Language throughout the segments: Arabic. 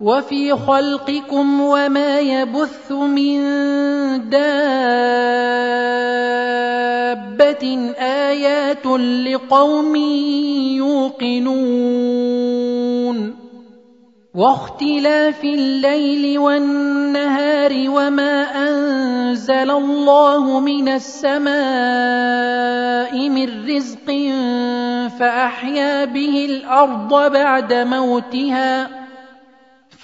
وفي خلقكم وما يبث من دابة آيات لقوم يوقنون واختلاف الليل والنهار وما أنزل الله من السماء من رزق فأحيا به الأرض بعد موتها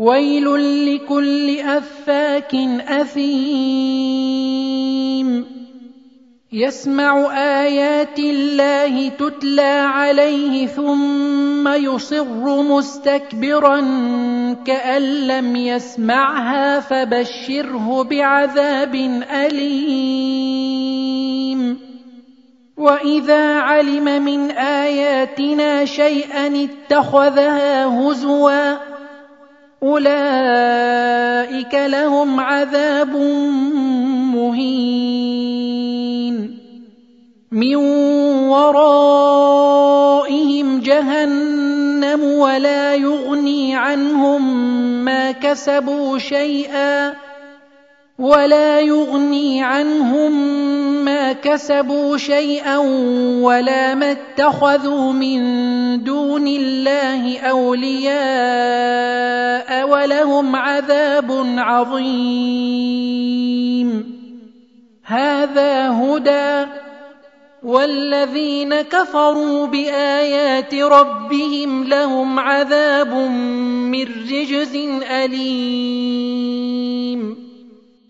ويل لكل أفاك أثيم. يسمع آيات الله تتلى عليه ثم يصر مستكبرا كأن لم يسمعها فبشره بعذاب أليم. وإذا علم من آياتنا شيئا اتخذها هزوا أولئك لهم عذاب مهين. من ورائهم جهنم ولا يغني عنهم ما كسبوا شيئا ولا يغني عنهم كسبوا شيئا ولا ما اتخذوا من دون الله أولياء ولهم عذاب عظيم. هذا هدى. والذين كفروا بآيات ربهم لهم عذاب من رجز أليم.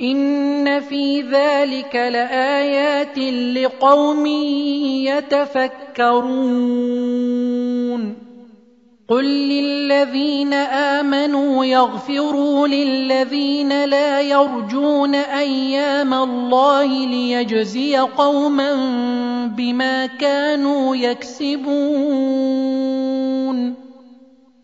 ان في ذلك لايات لقوم يتفكرون قل للذين امنوا يغفروا للذين لا يرجون أيام الله ليجزي قوما بما كانوا يكسبون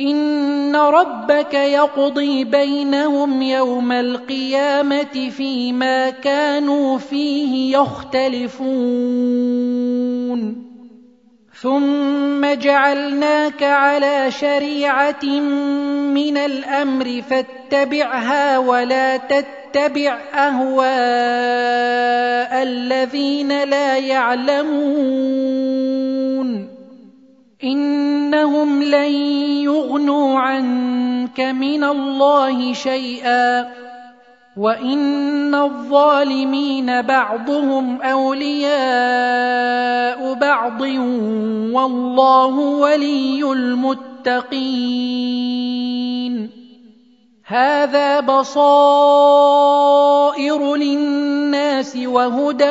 ان ربك يقضي بينهم يوم القيامه فيما كانوا فيه يختلفون ثم جعلناك على شريعه من الامر فاتبعها ولا تتبع اهواء الذين لا يعلمون إنهم لن يغنوا عنك من الله شيئا وإن الظالمين بعضهم أولياء بعض والله ولي المتقين. هذا بصائر للناس وهدى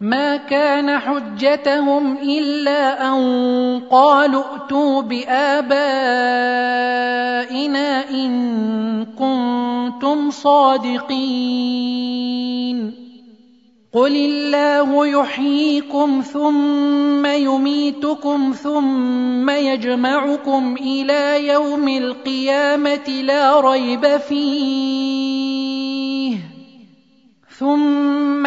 ما كان حجتهم الا ان قالوا ائتوا بابائنا ان كنتم صادقين قل الله يحييكم ثم يميتكم ثم يجمعكم إلى يوم القيامه لا ريب فيه ثم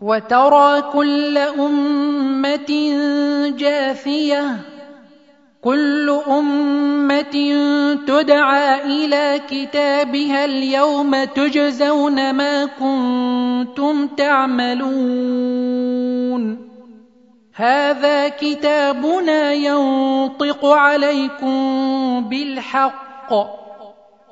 وترى كل أمة جاثية كل أمة تدعى إلى كتابها اليوم تجزون ما كنتم تعملون. هذا كتابنا ينطق عليكم بالحق.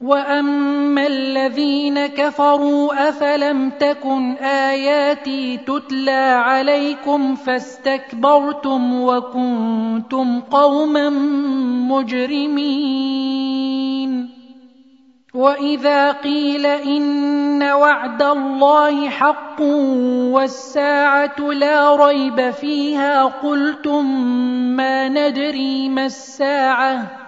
واما الذين كفروا افلم تكن اياتي تتلى عليكم فاستكبرتم وكنتم قوما مجرمين واذا قيل ان وعد الله حق والساعة لا ريب فيها قلتم ما ندري ما الساعة